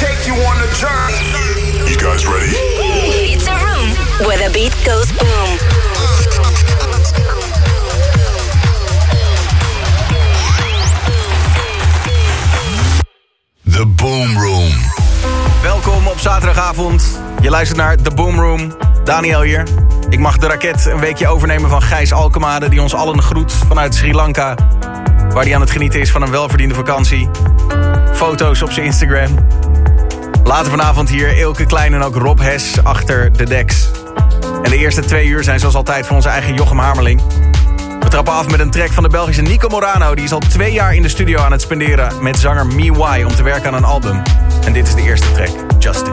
take you on a journey. You guys ready? It's a room where the beat goes boom. The Boom Room. Welkom op zaterdagavond. Je luistert naar The Boom Room. Daniel hier. Ik mag de raket een weekje overnemen van Gijs Alkemade... die ons allen groet vanuit Sri Lanka... waar hij aan het genieten is van een welverdiende vakantie. Foto's op zijn Instagram. Later vanavond hier Ilke Klein en ook Rob Hes achter de deks. En de eerste twee uur zijn zoals altijd van onze eigen Jochem Hamerling. We trappen af met een track van de Belgische Nico Morano... die is al twee jaar in de studio aan het spenderen met zanger Me om te werken aan een album. En dit is de eerste track, Justice.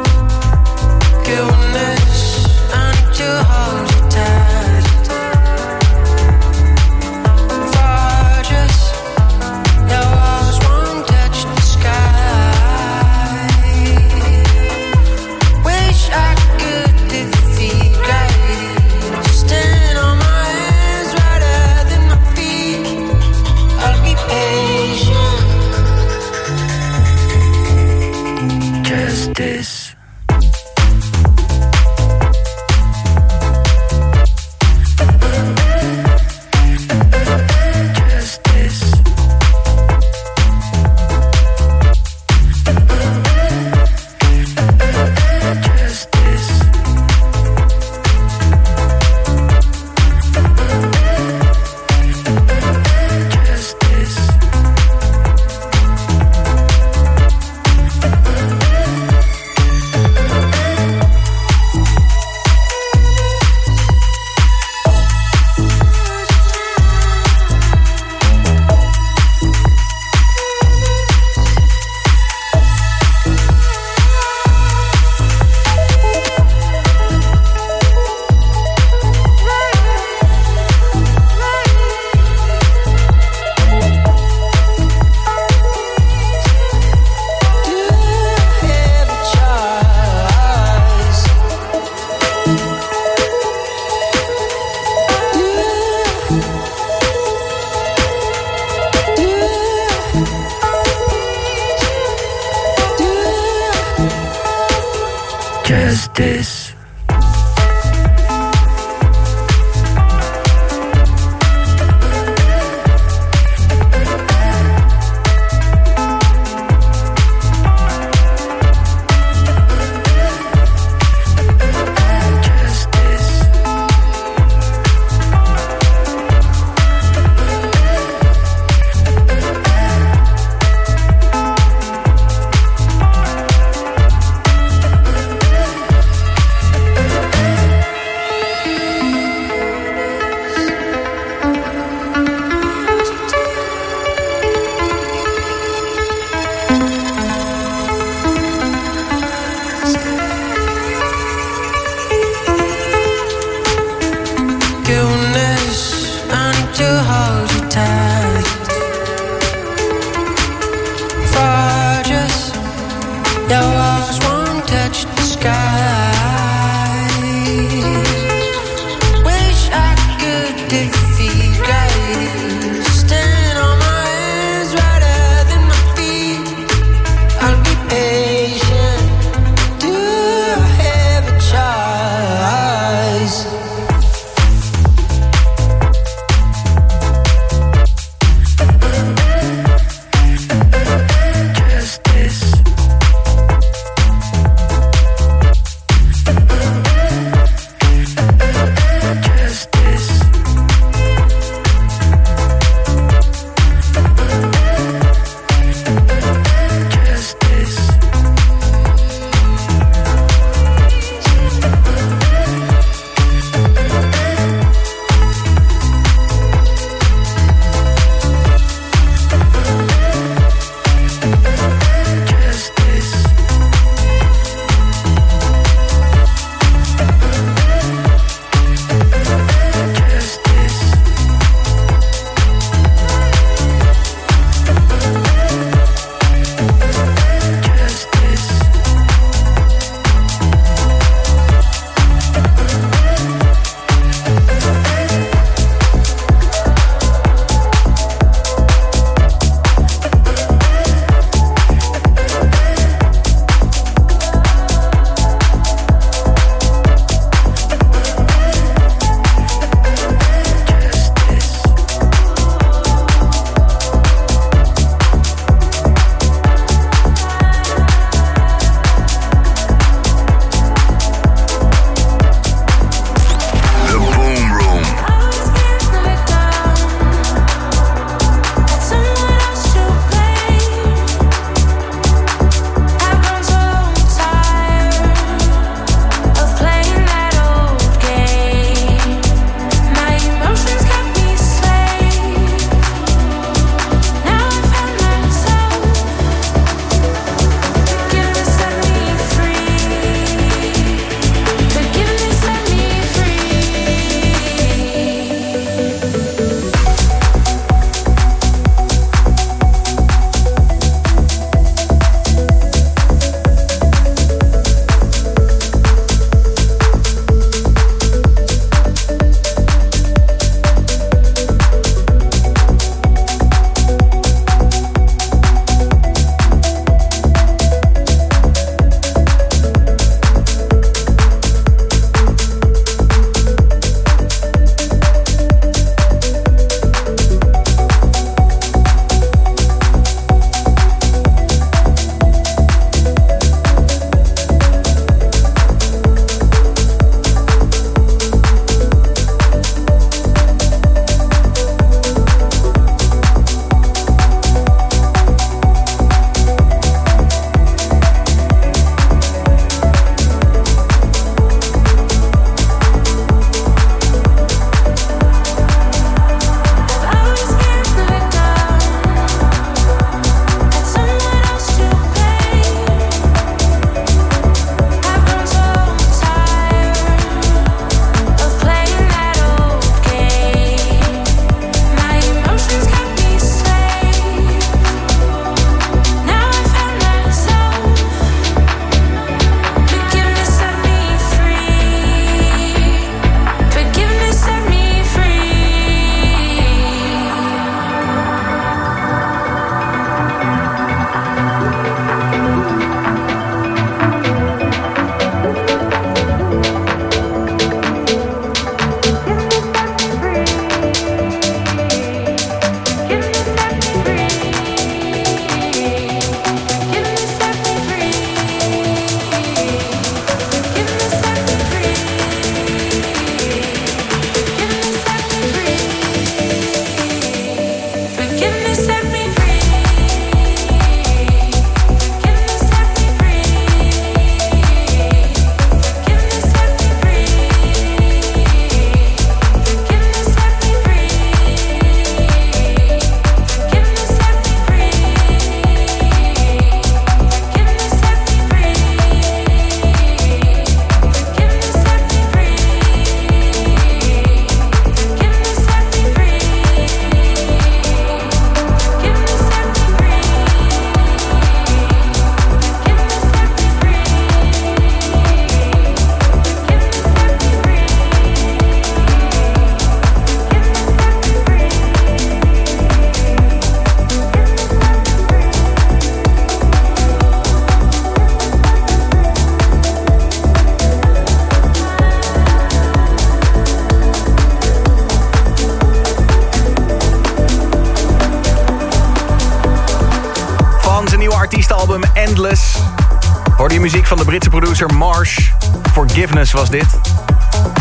Producer Marsh. Forgiveness was dit.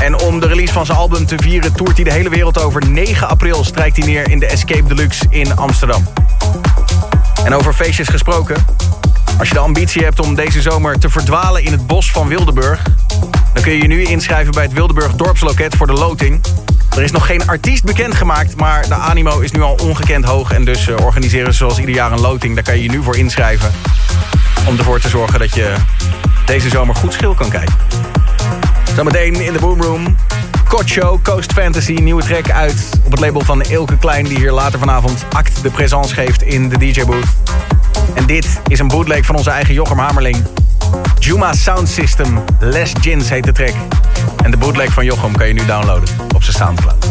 En om de release van zijn album te vieren... toert hij de hele wereld over. 9 april strijkt hij neer in de Escape Deluxe in Amsterdam. En over feestjes gesproken... Als je de ambitie hebt om deze zomer te verdwalen in het bos van Wildeburg... dan kun je je nu inschrijven bij het Wildeburg Dorpsloket voor de loting. Er is nog geen artiest bekendgemaakt, maar de animo is nu al ongekend hoog... en dus eh, organiseren ze zoals ieder jaar een loting. Daar kan je je nu voor inschrijven. Om ervoor te zorgen dat je deze zomer goed schil kan kijken. Zometeen in de Boomroom. Kocho, Coast Fantasy, nieuwe track uit op het label van Ilke Klein... die hier later vanavond act de présence geeft in de DJ-booth. En dit is een bootleg van onze eigen Jochem Hamerling. Juma Sound System, Les Gins heet de track. En de bootleg van Jochem kan je nu downloaden op zijn Soundcloud.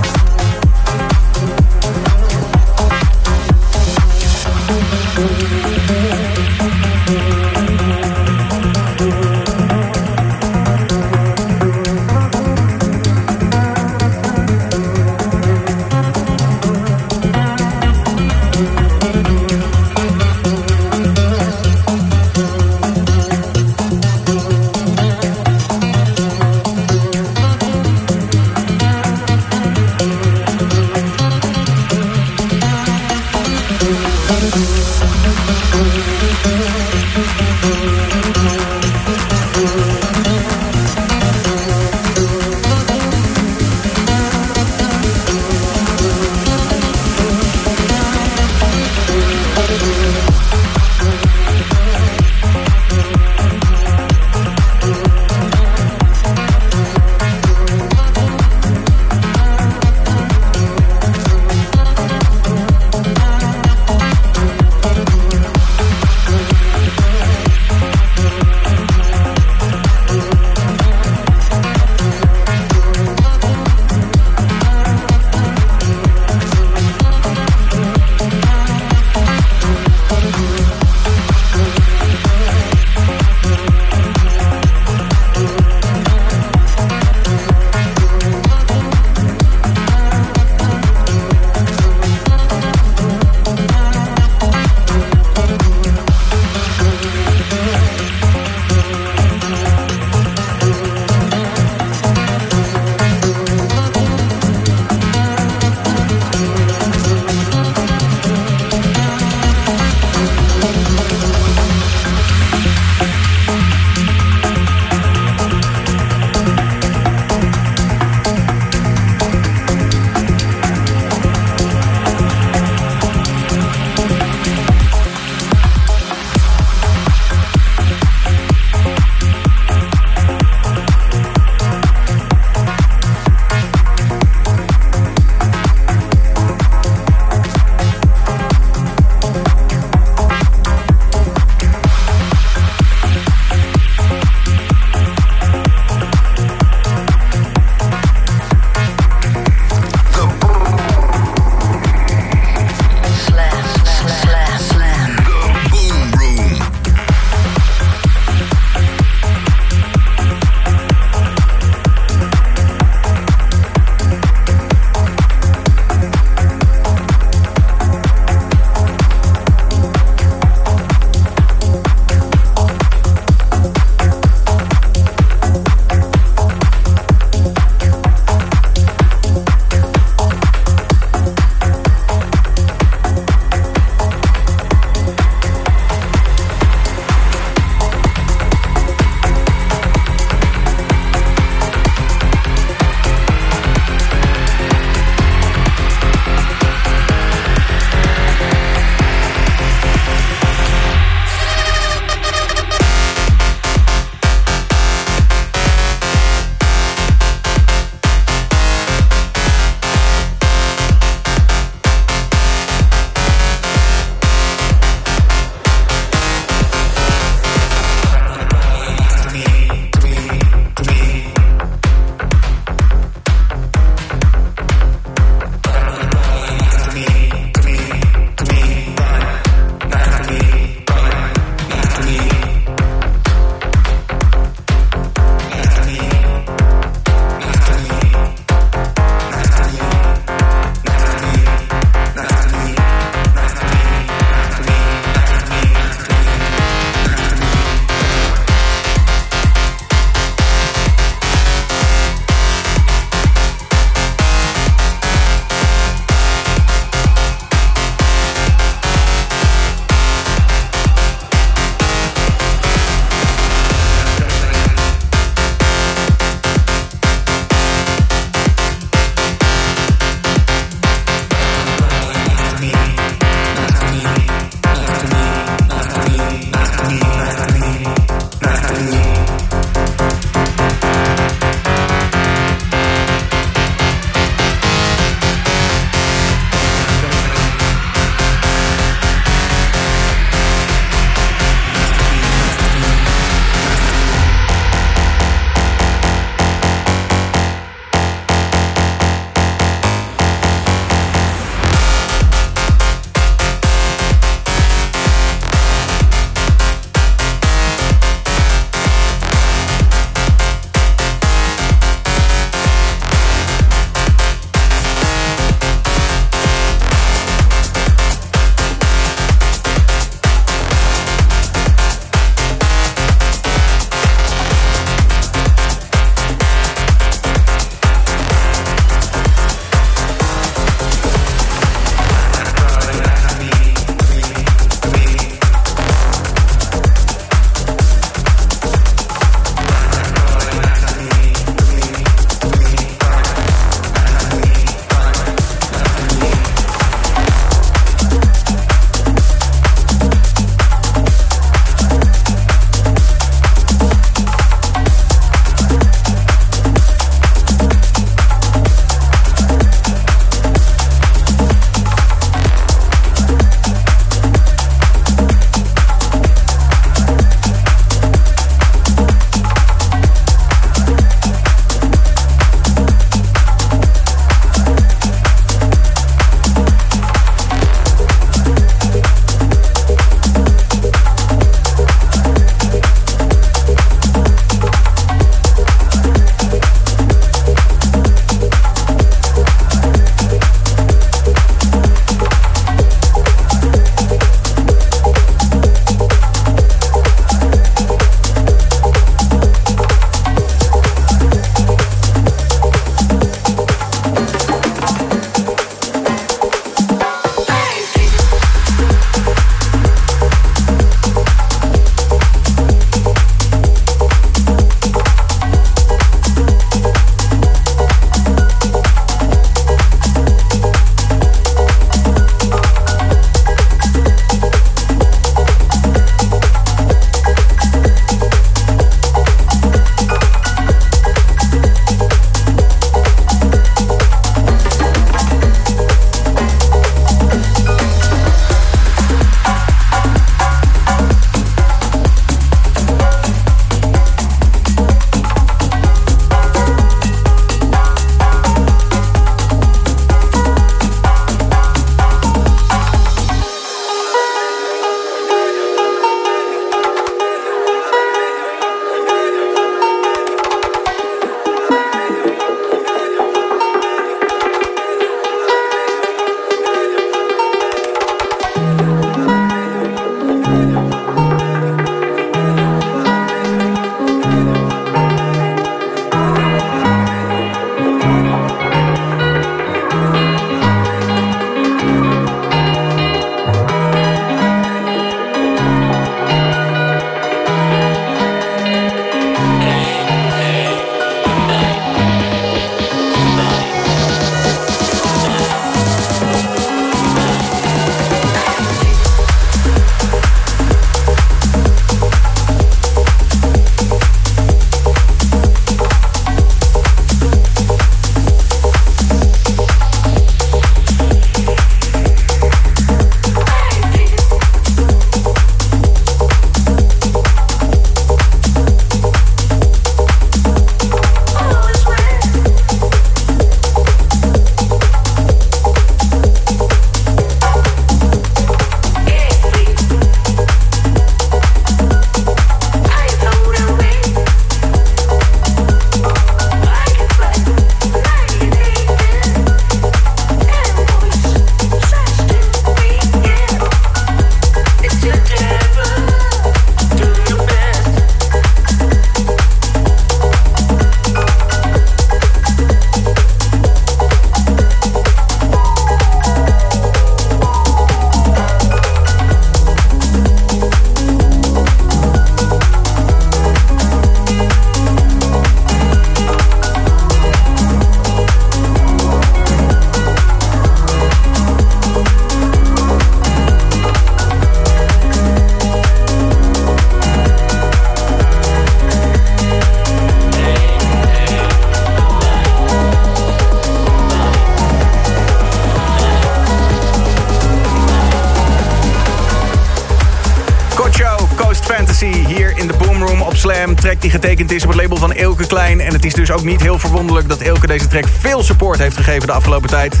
Die getekend is op het label van Elke Klein. En het is dus ook niet heel verwonderlijk dat Elke deze track veel support heeft gegeven de afgelopen tijd.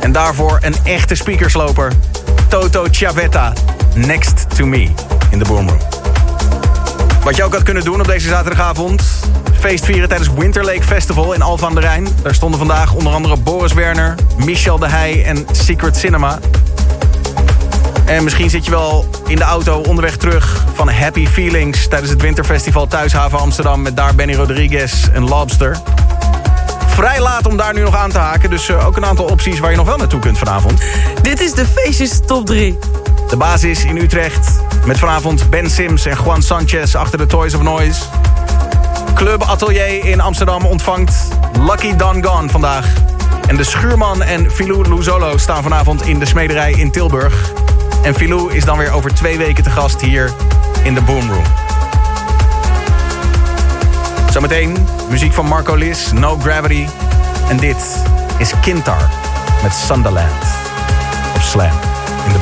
En daarvoor een echte speakersloper. Toto Chiavetta, Next to Me, in de Boomroom. Wat je ook had kunnen doen op deze zaterdagavond... feest vieren tijdens Winter Lake Festival in Alphen aan de Rijn. Daar stonden vandaag onder andere Boris Werner, Michel de Heij en Secret Cinema. En misschien zit je wel in de auto onderweg terug van Happy Feelings... tijdens het Winterfestival Thuishaven Amsterdam... met daar Benny Rodriguez en Lobster. Vrij laat om daar nu nog aan te haken. Dus uh, ook een aantal opties waar je nog wel naartoe kunt vanavond. Dit is de feestjes top 3. De basis in Utrecht. Met vanavond Ben Sims en Juan Sanchez achter de Toys of Noise. Club Atelier in Amsterdam ontvangt Lucky Don Gone vandaag. En de Schuurman en Filou Luzolo staan vanavond in de smederij in Tilburg. En Filou is dan weer over twee weken te gast hier in de Boomroom. Zometeen muziek van Marco Lis, No Gravity. En dit is Kintar met Sunderland op Slam in de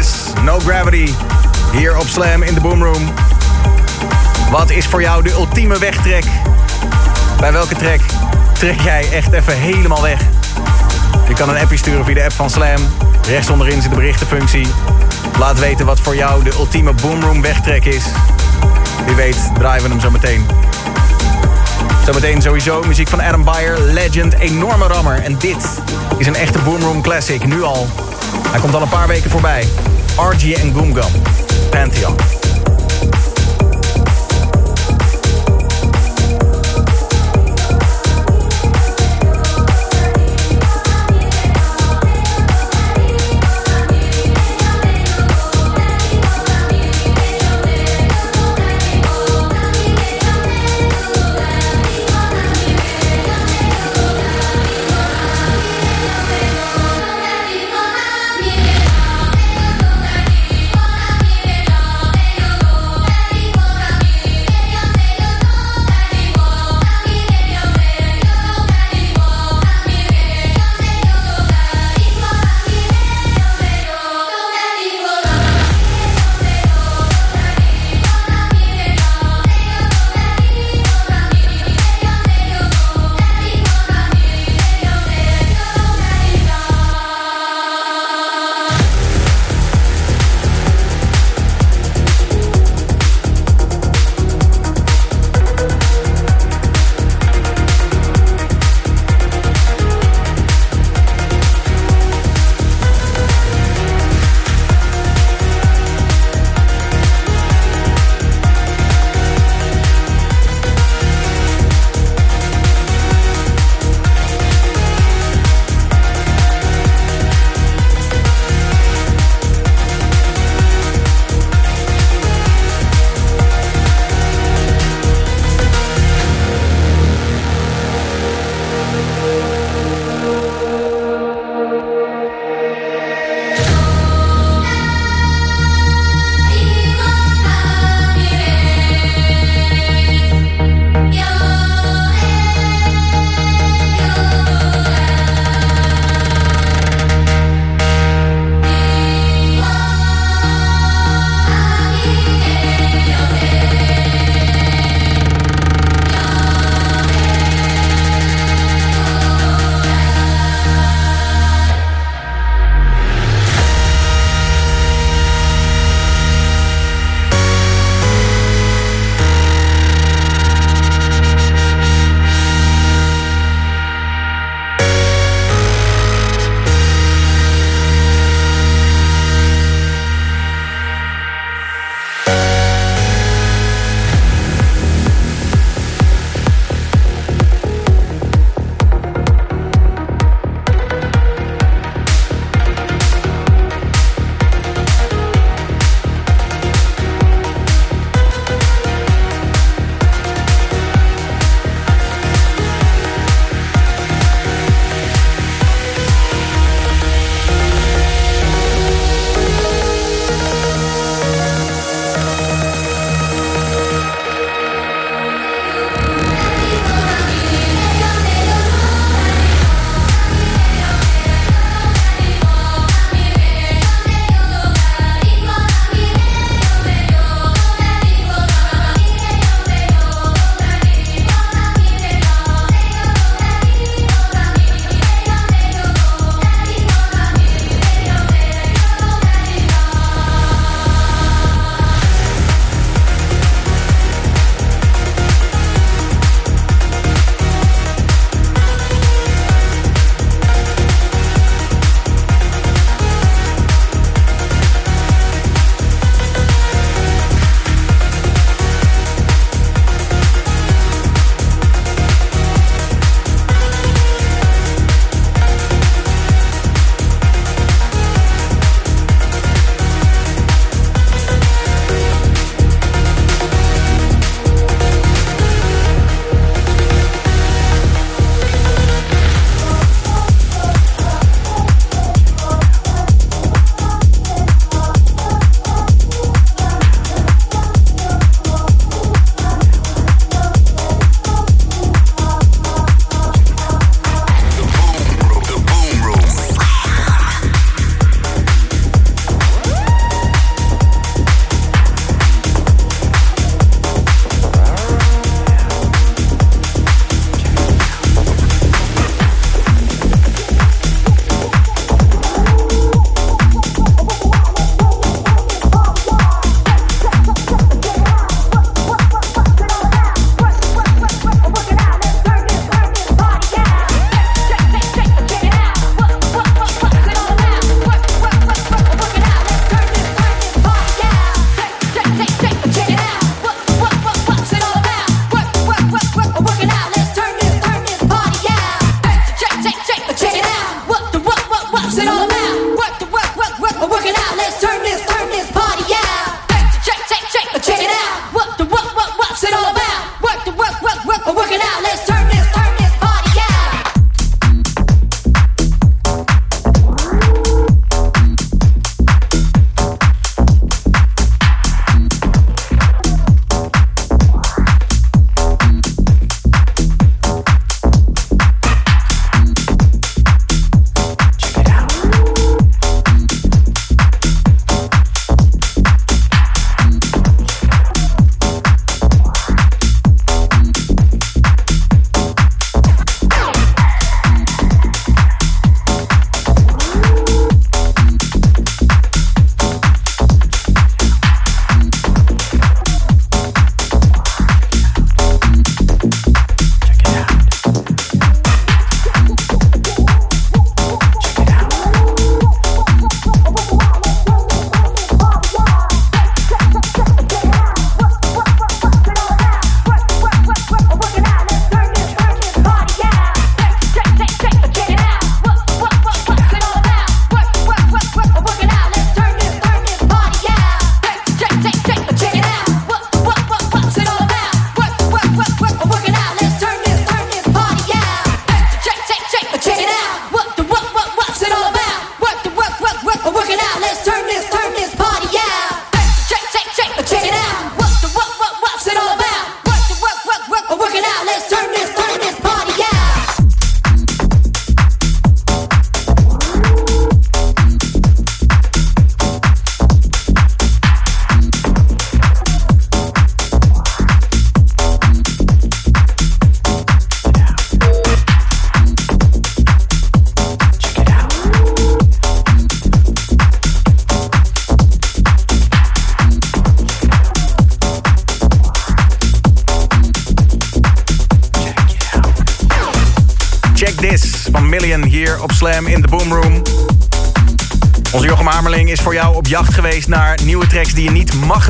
Boomroom. Gravity. Hier op Slam in de Boomroom. Wat is voor jou de ultieme wegtrek? Bij welke trek trek jij echt even helemaal weg? Je kan een appje sturen via de app van Slam. Rechts onderin zit de berichtenfunctie. Laat weten wat voor jou de ultieme Boomroom wegtrek is. Wie weet draaien we hem zo meteen. Zometeen sowieso muziek van Adam Beyer, Legend, enorme rammer. En dit is een echte Boomroom classic, nu al. Hij komt al een paar weken voorbij. RGA and Gumgum. Pantheon.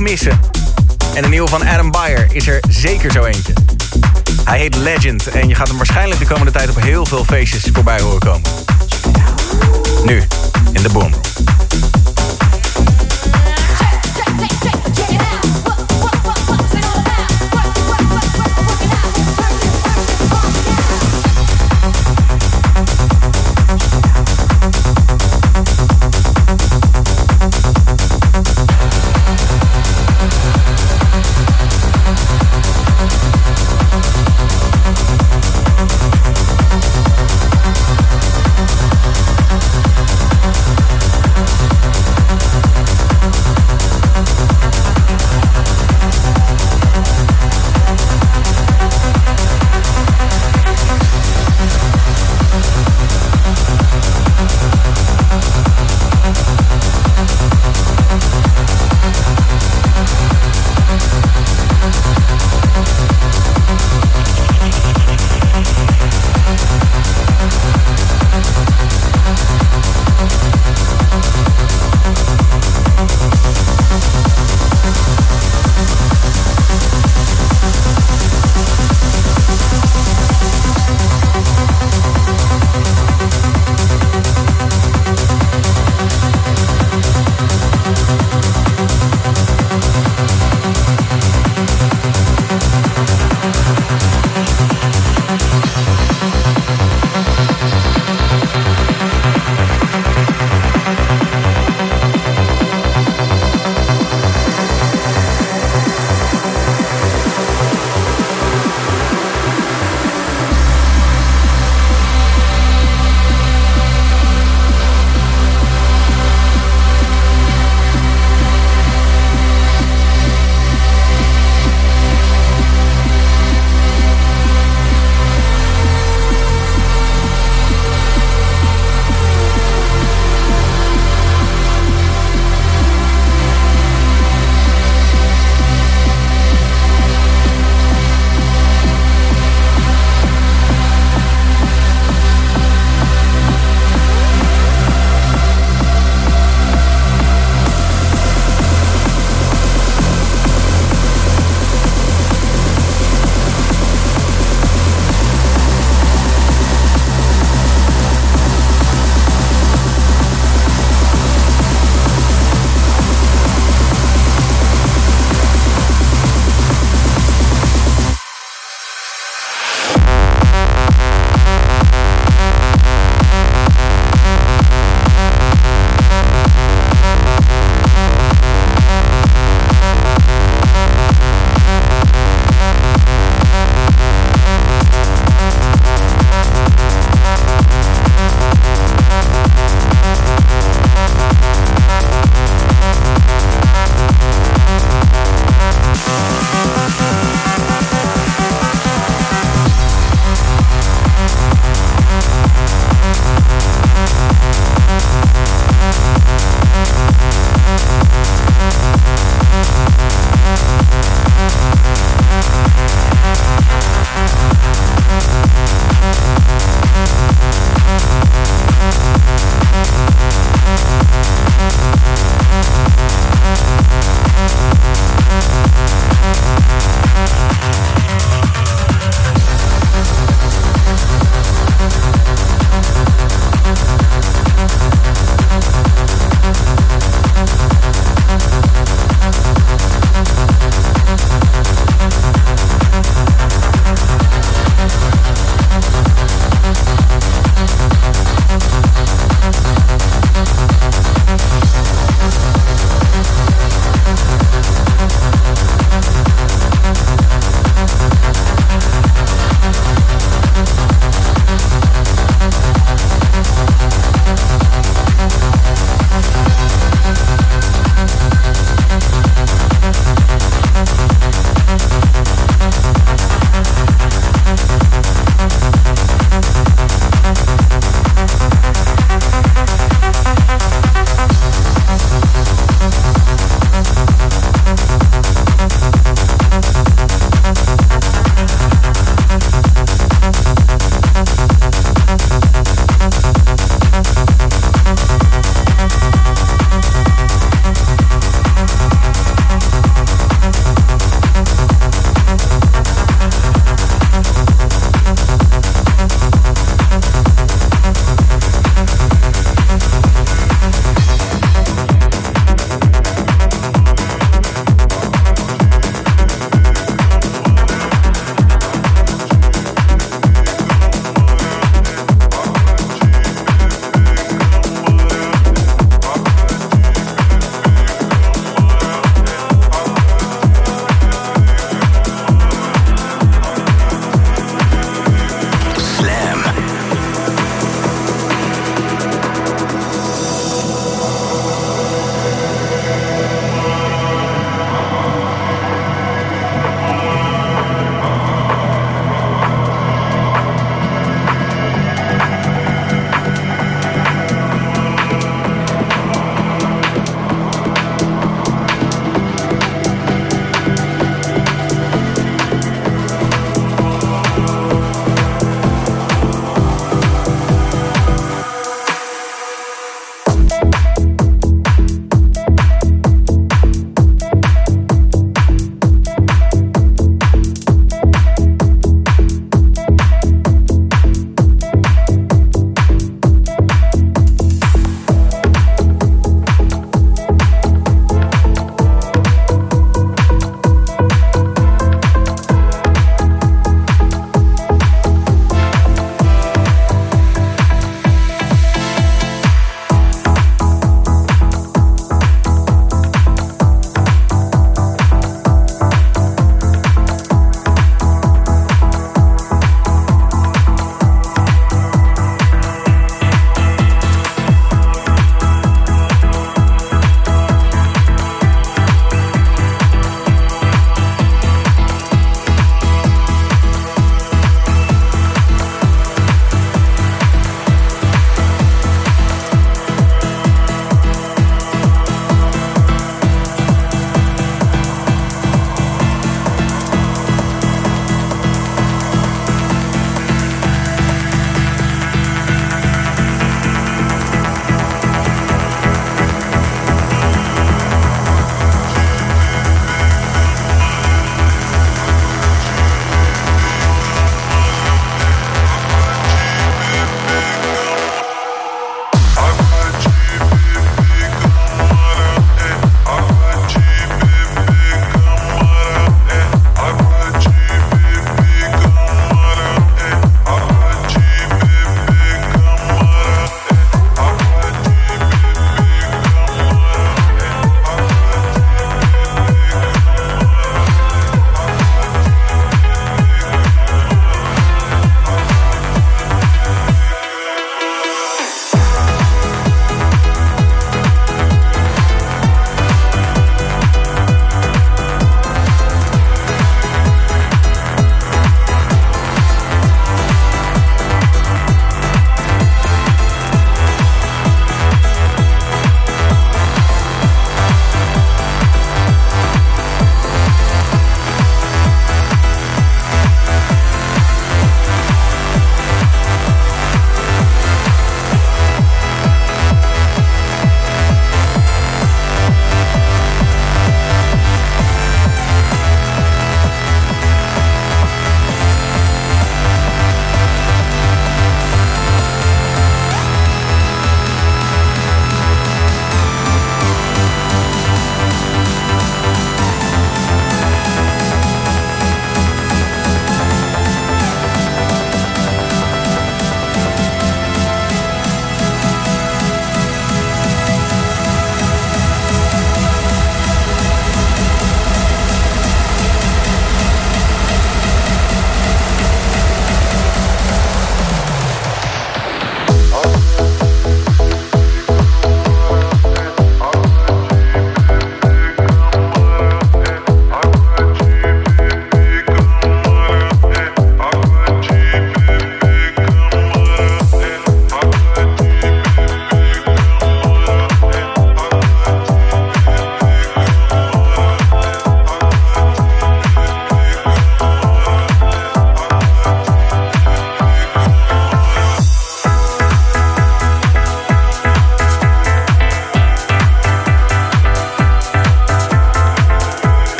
Missen.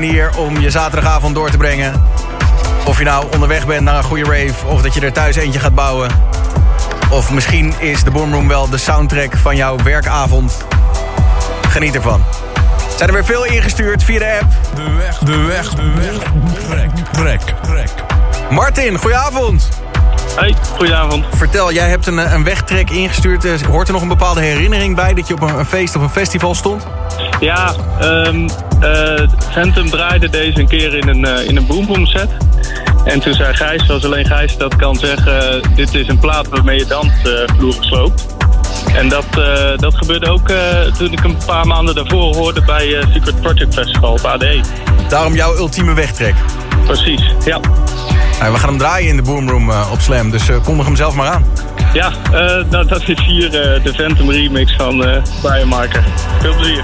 Manier om je zaterdagavond door te brengen. Of je nou onderweg bent naar een goede rave... of dat je er thuis eentje gaat bouwen. Of misschien is de Boomroom wel de soundtrack van jouw werkavond. Geniet ervan. Zijn er weer veel ingestuurd via de app. De weg, de weg, de weg. Trek, trek, trek. Martin, goedenavond. Hey, goedenavond. Vertel, jij hebt een, een wegtrek ingestuurd. Hoort er nog een bepaalde herinnering bij dat je op een, een feest of een festival stond? Ja, ehm eh, Phantom draaide deze een keer in een, eh, in een Boom Boom set. En toen zei Gijs, zoals alleen Gijs dat kan zeggen... dit is een plaat waarmee je dansvloeren sloopt. En dat, eh, dat gebeurde ook eh, toen ik een paar maanden daarvoor hoorde bij eh, Secret Project Festival op ADE. Daarom jouw ultieme wegtrek. Precies, ja. Nou, we gaan hem draaien in de Boomroom eh, op Slam, dus eh, kondig hem zelf maar aan. Ja, eh, nou, dat is hier eh, de Phantom remix van eh Brian Marker. Veel plezier.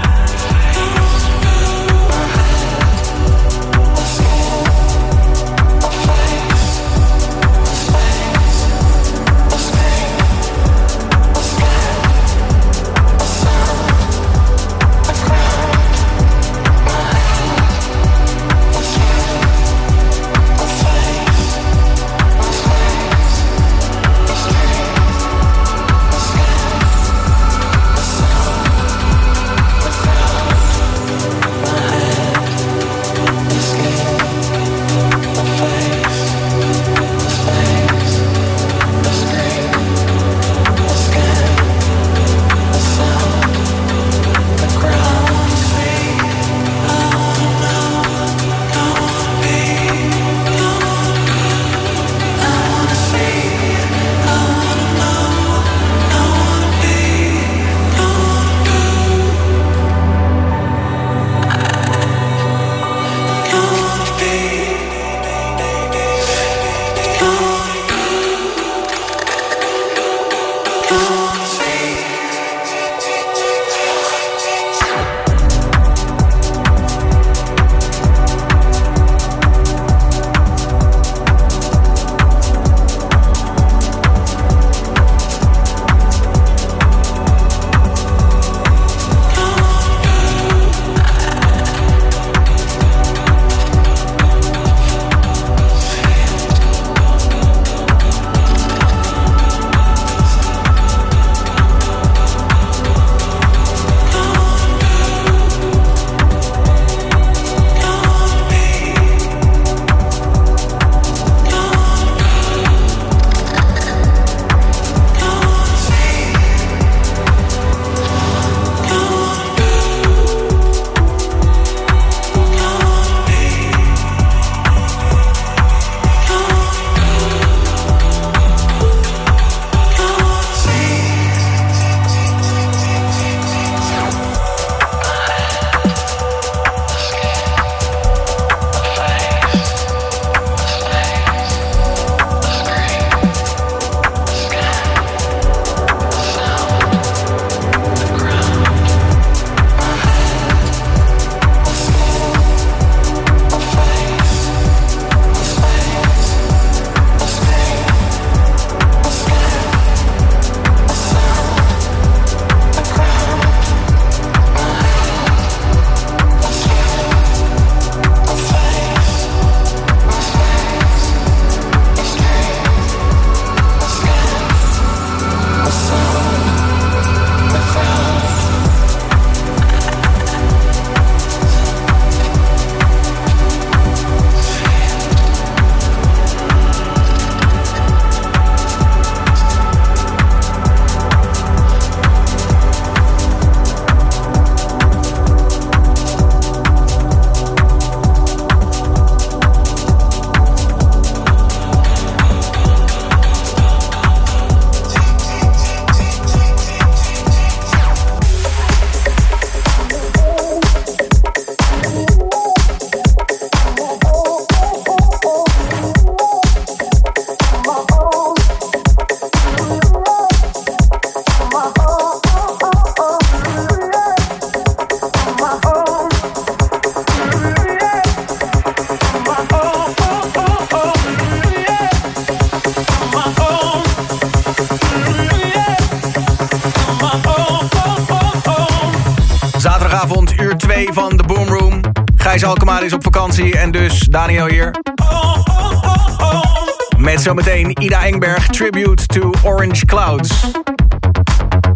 Ida Engberg, Tribute to Orange Clouds.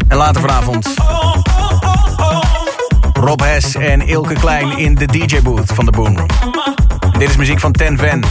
En later vanavond... Rob Hess en Ilke Klein in de DJ-booth van de Boom. Dit is muziek van Ten Van.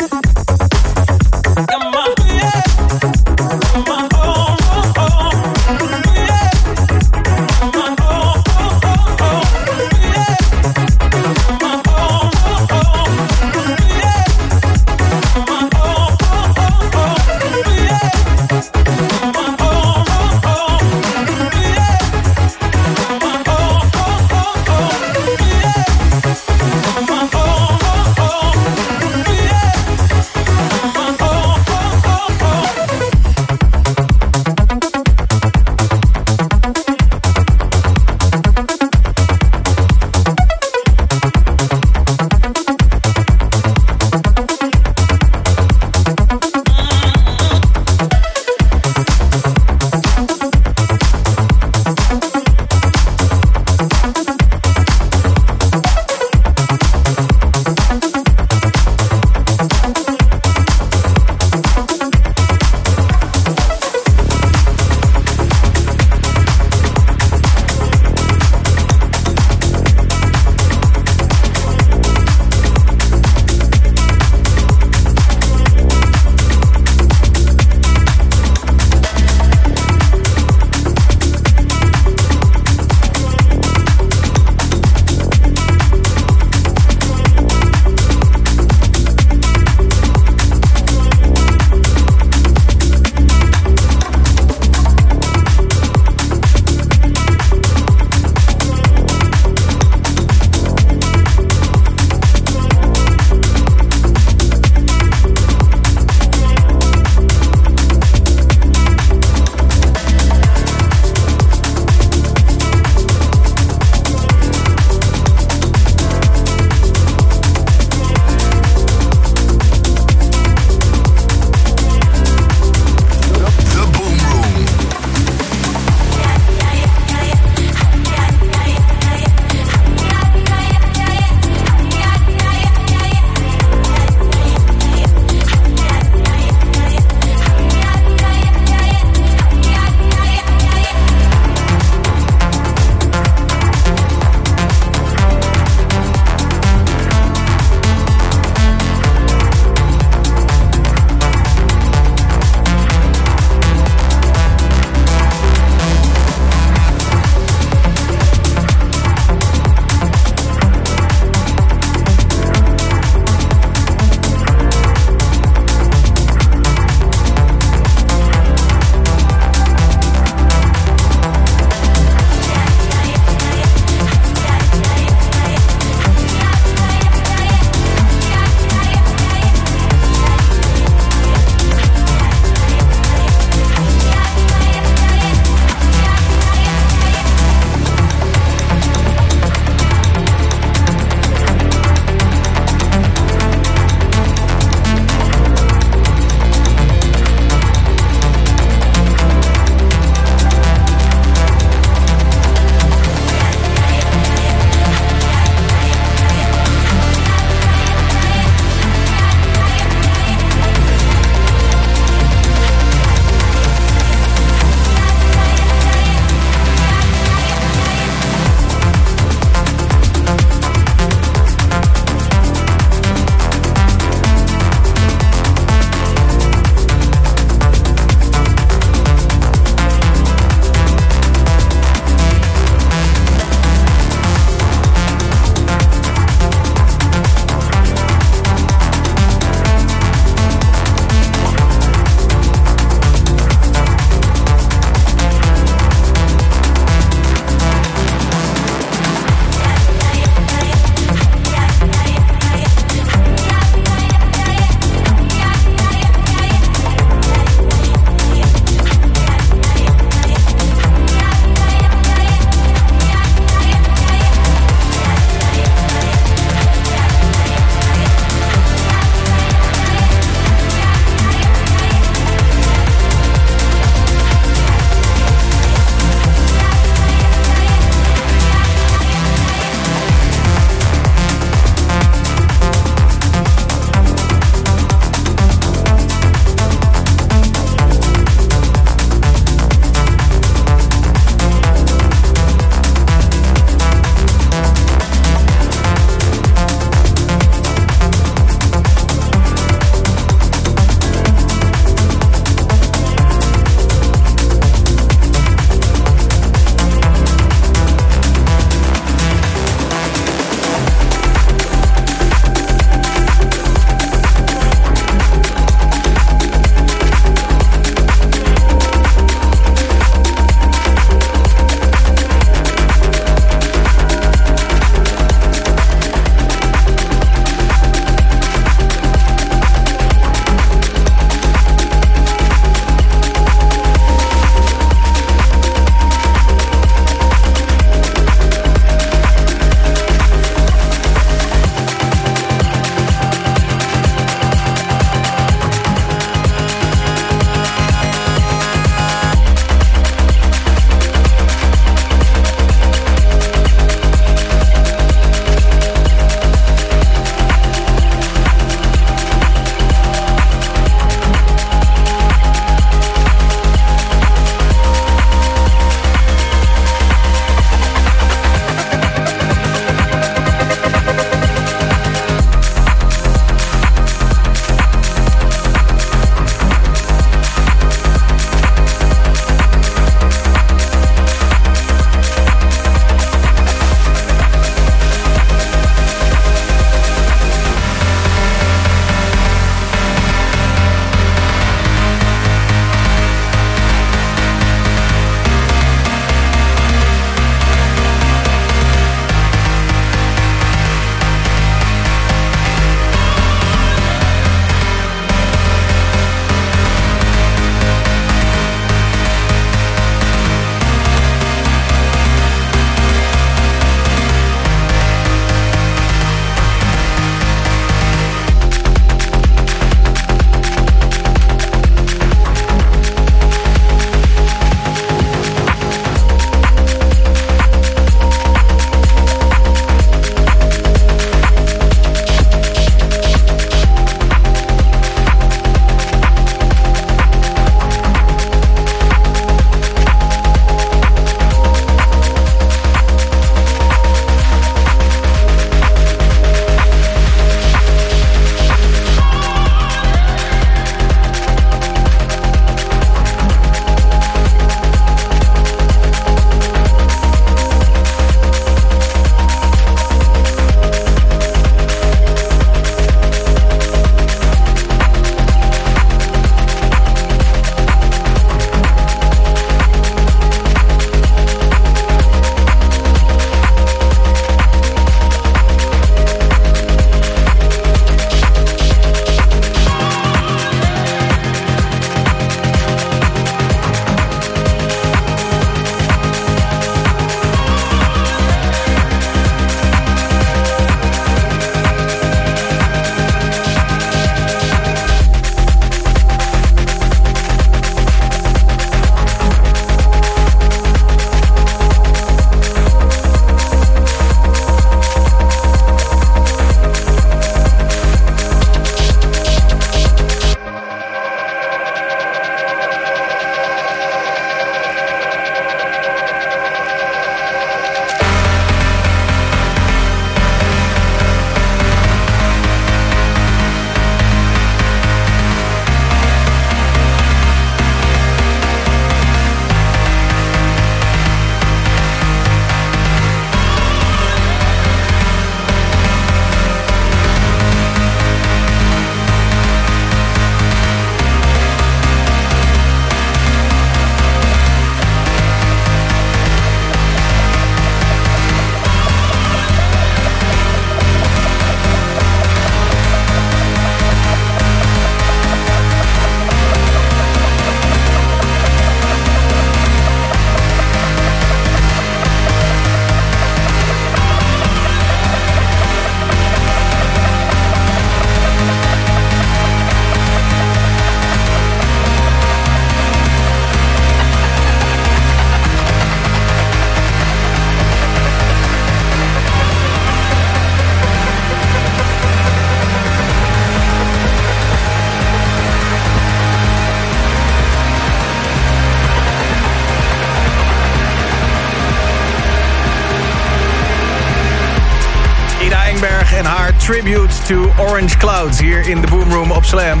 Tribute to Orange Clouds hier in de Boom Room op Slam.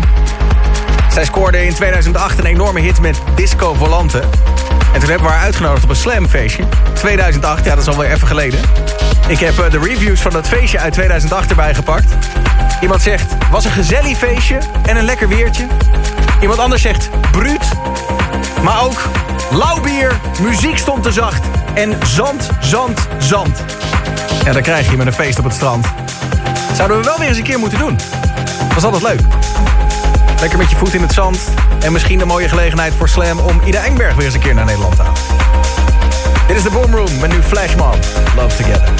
Zij scoorde in 2008 een enorme hit met Disco Volante. En toen hebben we haar uitgenodigd op een Slamfeestje. 2008, ja dat is alweer even geleden. Ik heb eh, de reviews van dat feestje uit 2008 erbij gepakt. Iemand zegt, was een gezellig feestje en een lekker weertje. Iemand anders zegt, bruut. Maar ook lauw bier, muziek stond te zacht. En zand, zand, zand. Ja, dat krijg je met een feest op het strand. Zouden we wel weer eens een keer moeten doen. Was altijd leuk. Lekker met je voet in het zand. En misschien een mooie gelegenheid voor Slam om Ida Engberg weer eens een keer naar Nederland te halen. Dit is de Boom Room met nu Flashmob. Love Together.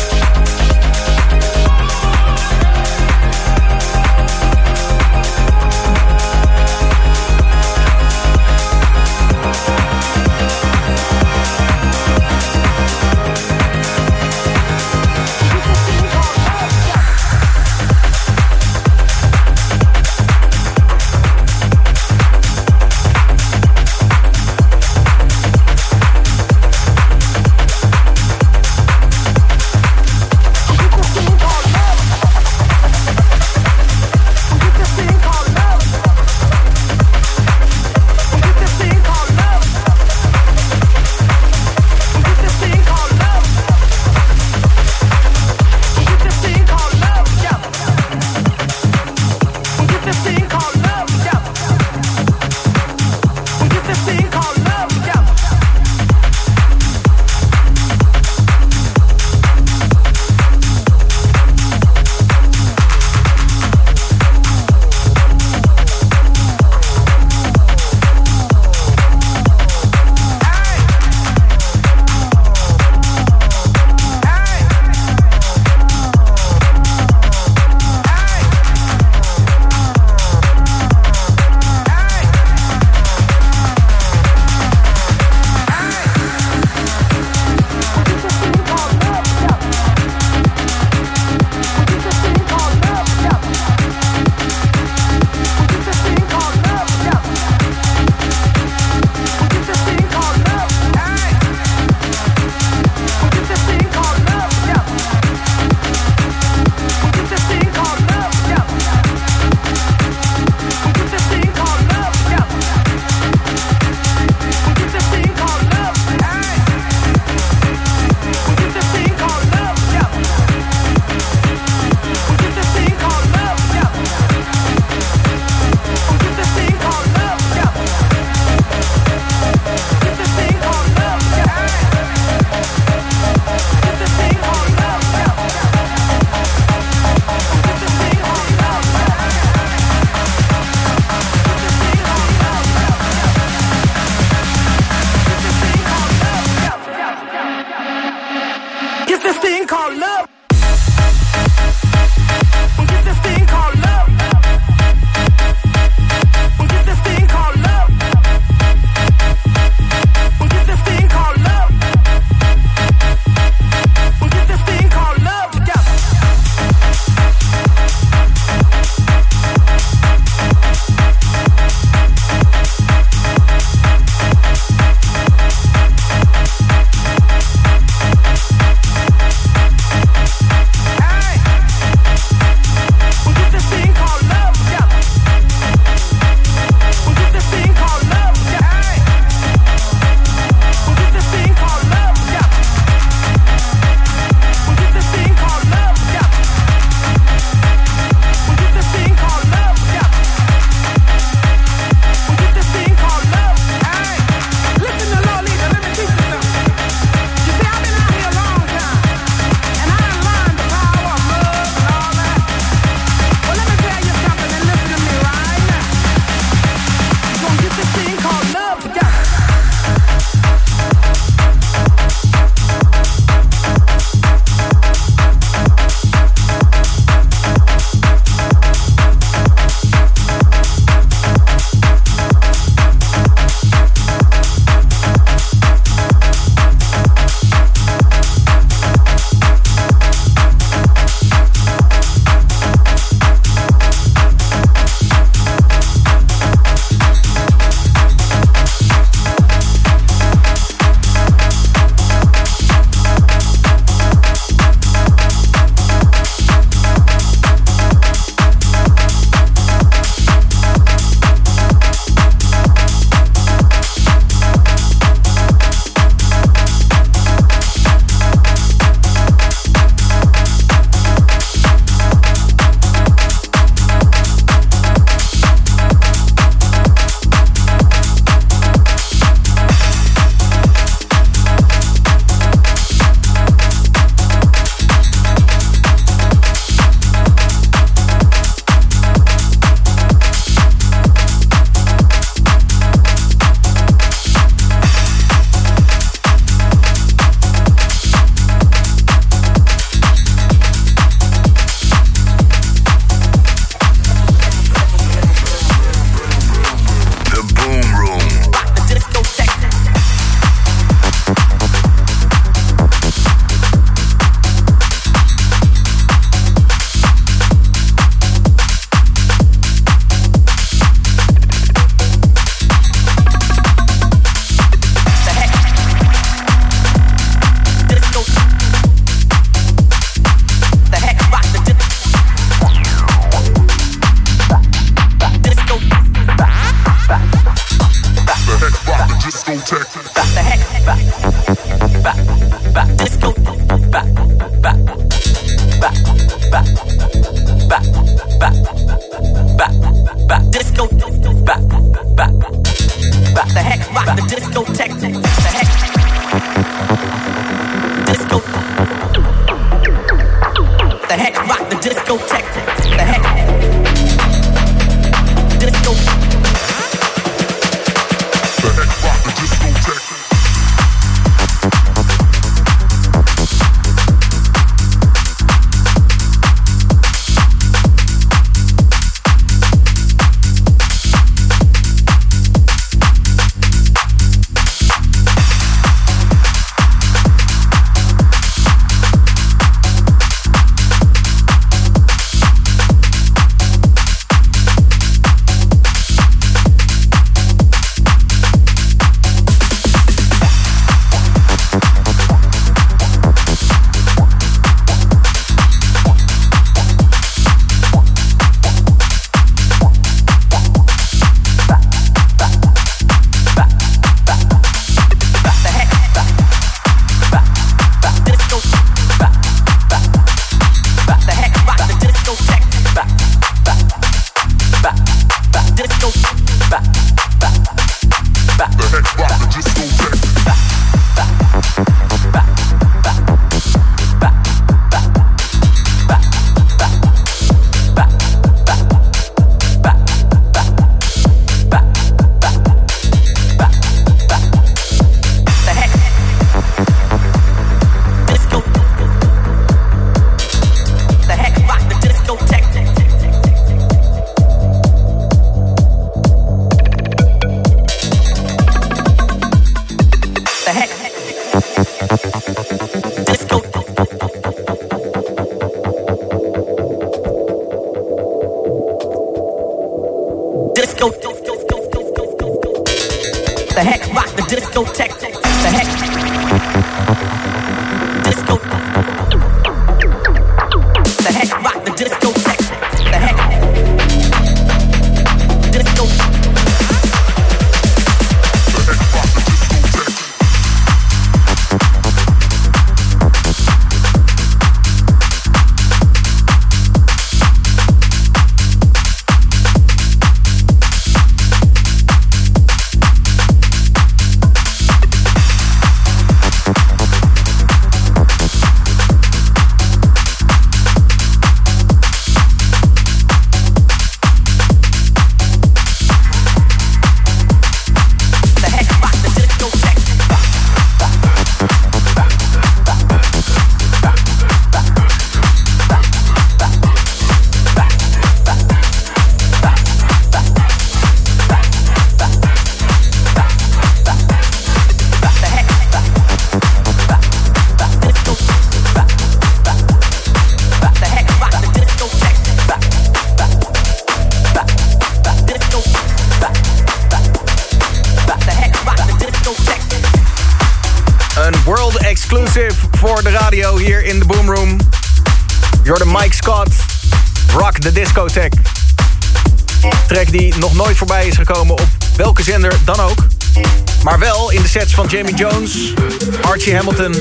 Sets van Jamie Jones, Archie Hamilton...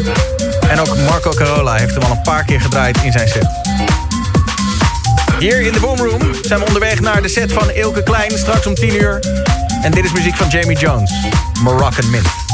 en ook Marco Carola heeft hem al een paar keer gedraaid in zijn set. Hier in de Boomroom zijn we onderweg naar de set van Ilke Klein... straks om 10 uur. En dit is muziek van Jamie Jones, Moroccan Mint.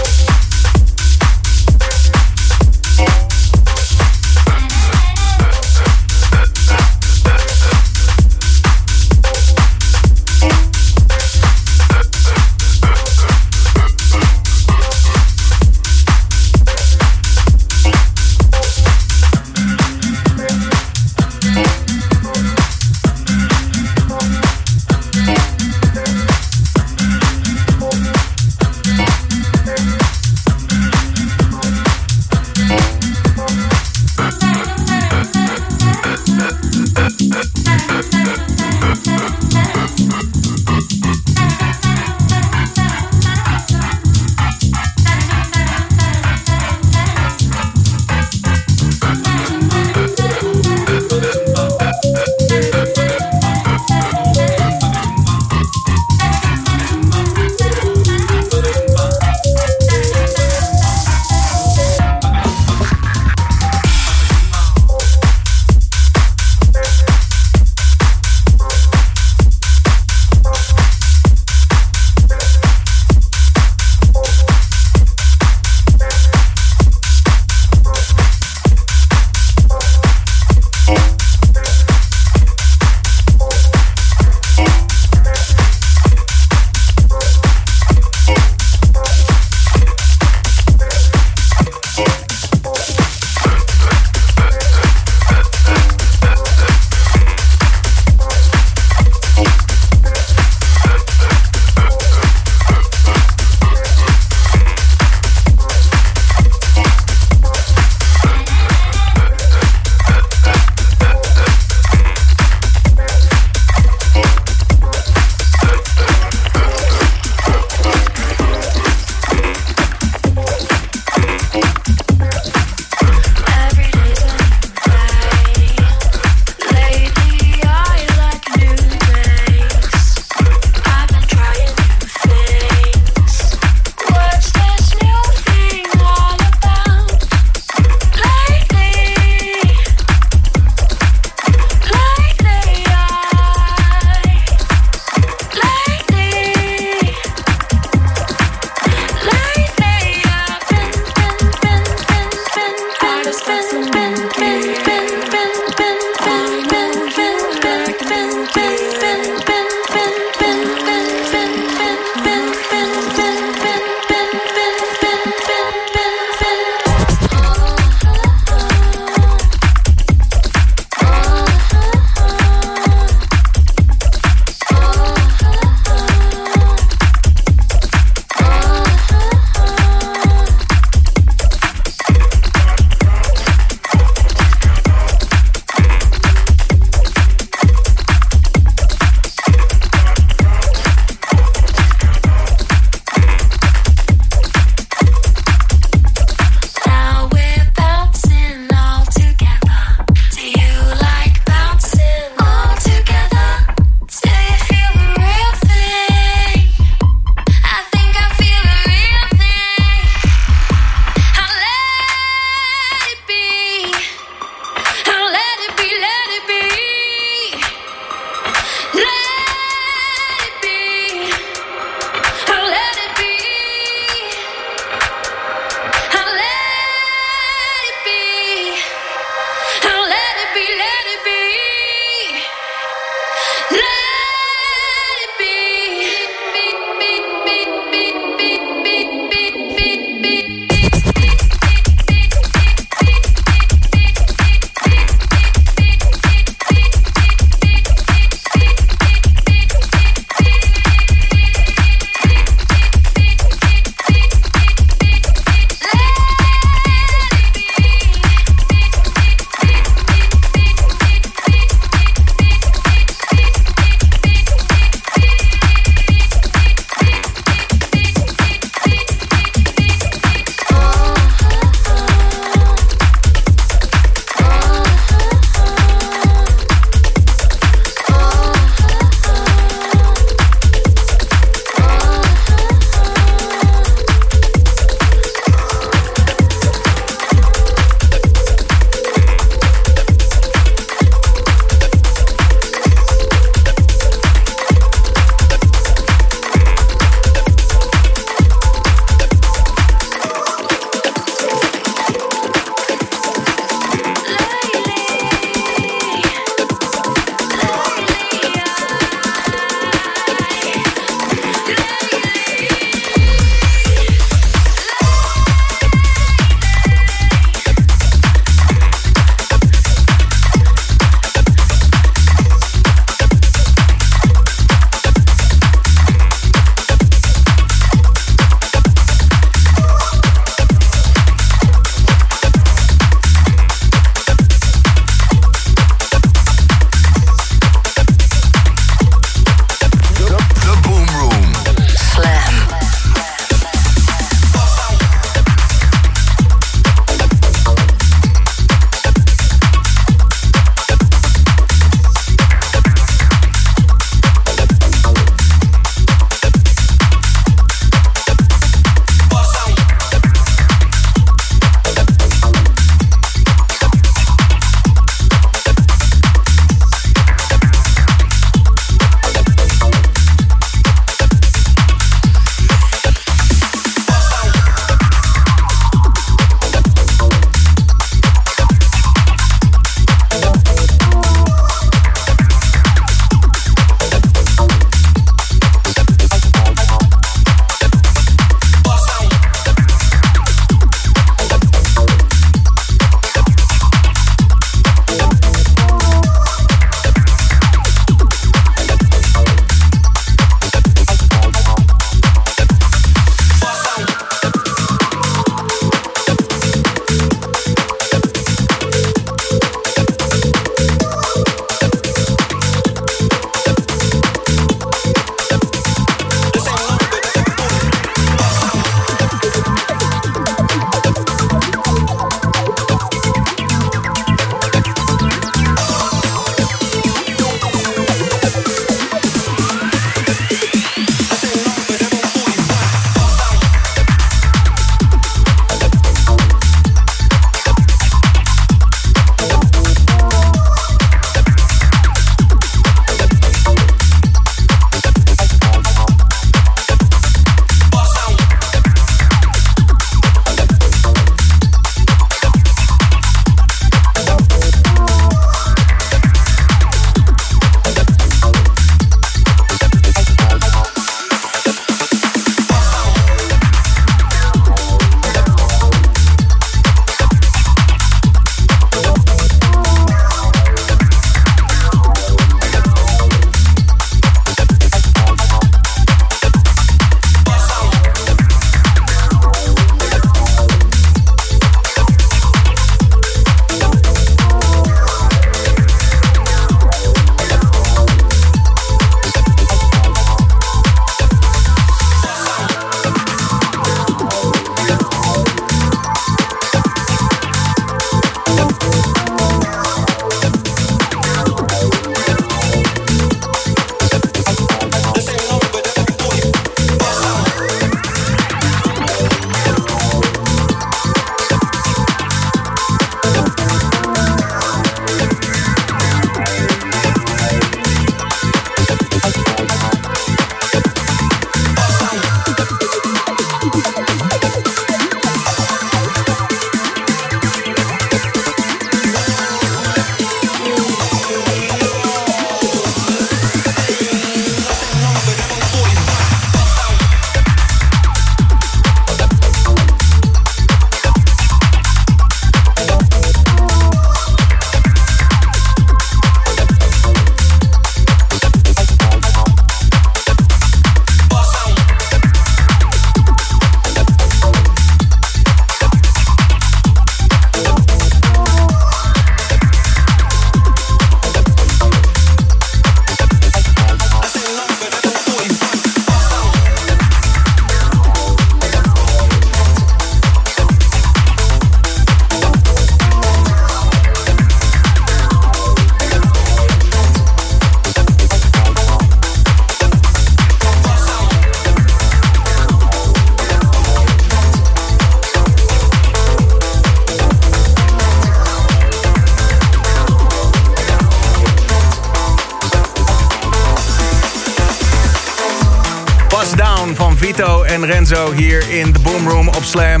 Hier in de Boom Room op Slam.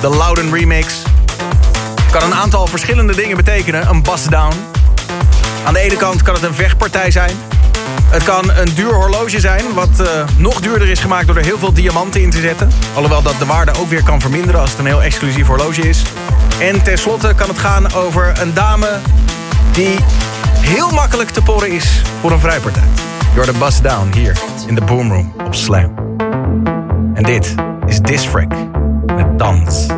De Loudon remix. Kan een aantal verschillende dingen betekenen. Een bust down. Aan de ene kant kan het een vechtpartij zijn. Het kan een duur horloge zijn, wat eh, nog duurder is gemaakt door er heel veel diamanten in te zetten. Alhoewel dat de waarde ook weer kan verminderen als het een heel exclusief horloge is. En tenslotte kan het gaan over een dame die heel makkelijk te porren is voor een vrijpartij. Door de Bust Down hier in de Boomroom op Slam. Dit is Disfrac met Dans.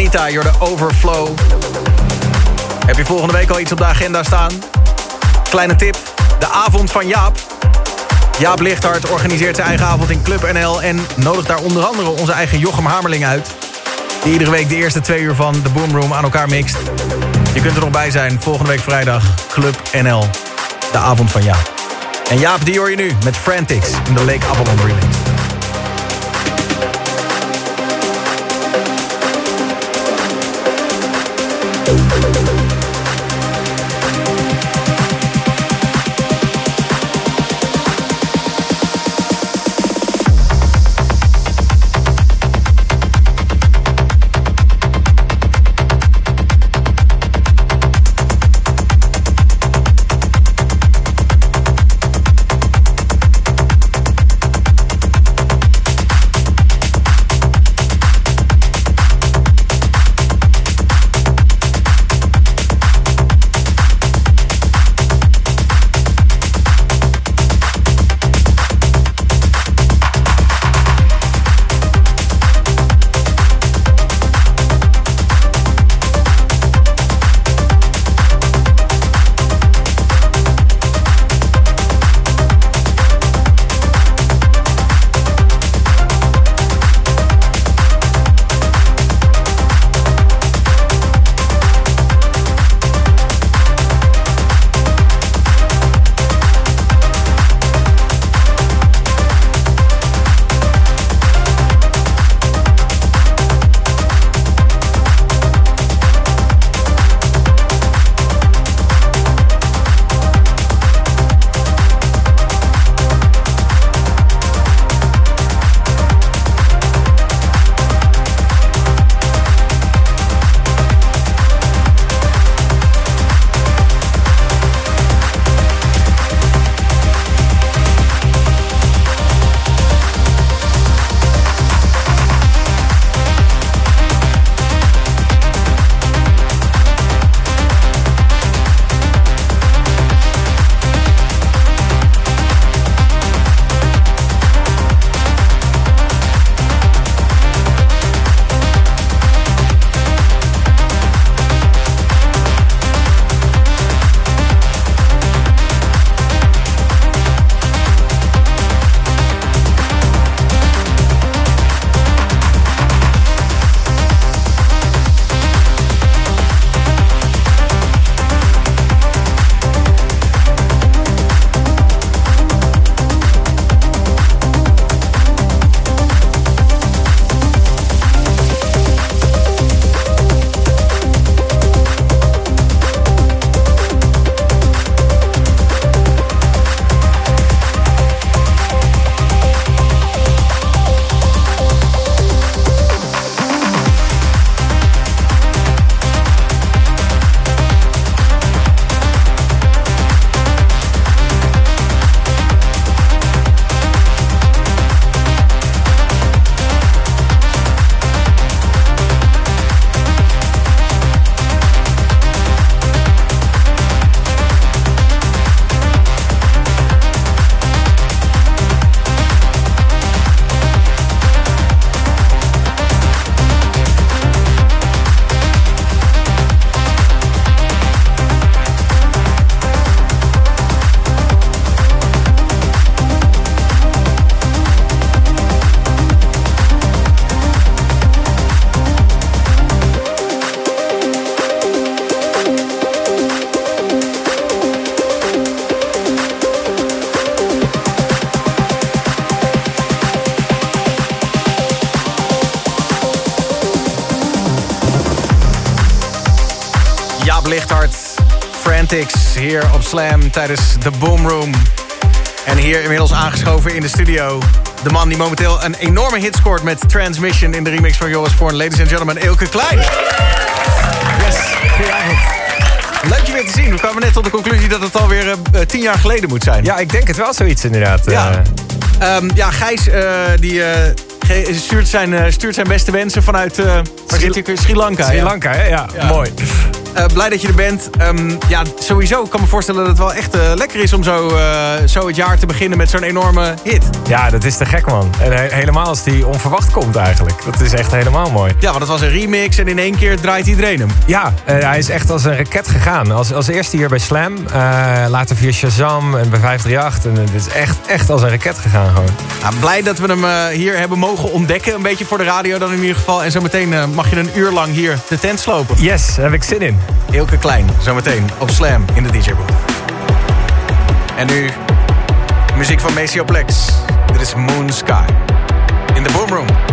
Met Vanita, you're overflow. Heb je volgende week al iets op de agenda staan? Kleine tip, de avond van Jaap. Jaap Lichthart organiseert zijn eigen avond in Club NL... en nodigt daar onder andere onze eigen Jochem Hamerling uit... die iedere week de eerste twee uur van de Boomroom aan elkaar mixt. Je kunt er nog bij zijn, volgende week vrijdag, Club NL. De avond van Jaap. En Jaap, die hoor je nu met Frantics in de Lake Avalon remix. Op Slam tijdens de Boomroom. En hier inmiddels aangeschoven in de studio... de man die momenteel een enorme hit scoort met Transmission... in de remix van Joris Voorn. Ladies and gentlemen, Ilke Klein. Yes, goedenavond. Leuk je weer te zien. We kwamen net tot de conclusie dat het alweer eh, tien jaar geleden moet zijn. Ja, ik denk het wel zoiets inderdaad. Ja. Eh, Ehm, ja, Gijs die, ge- stuurt, zijn, stuurt zijn beste wensen vanuit ik? Sri Lanka. Sri ja. Lanka, hè? Ja, Ja. mooi. Eh, blij dat je er bent. Ehm, ja, sowieso kan me voorstellen dat het wel echt eh, lekker is om zo, eh, zo het jaar te beginnen met zo'n enorme hit. Ja, dat is te gek, man. En he- helemaal als die onverwacht komt eigenlijk. Dat is echt helemaal mooi. Ja, want het was een remix en in één keer draait iedereen hem. Ja, eh, hij is echt als een raket gegaan. Als, als eerste hier bij Slam, eh, later via Shazam en bij 538. En het is echt, echt als een raket gegaan gewoon. Nou, blij dat we hem eh, hier hebben mogen ontdekken. Een beetje voor de radio dan in ieder geval. En zometeen eh, mag je een uur lang hier de tent slopen. Yes, daar heb ik zin in. Ilke Klein, zometeen op Slam in de DJ-boot. En nu muziek van Maceo Plex. Dit is Moon Sky. In the Boom Room.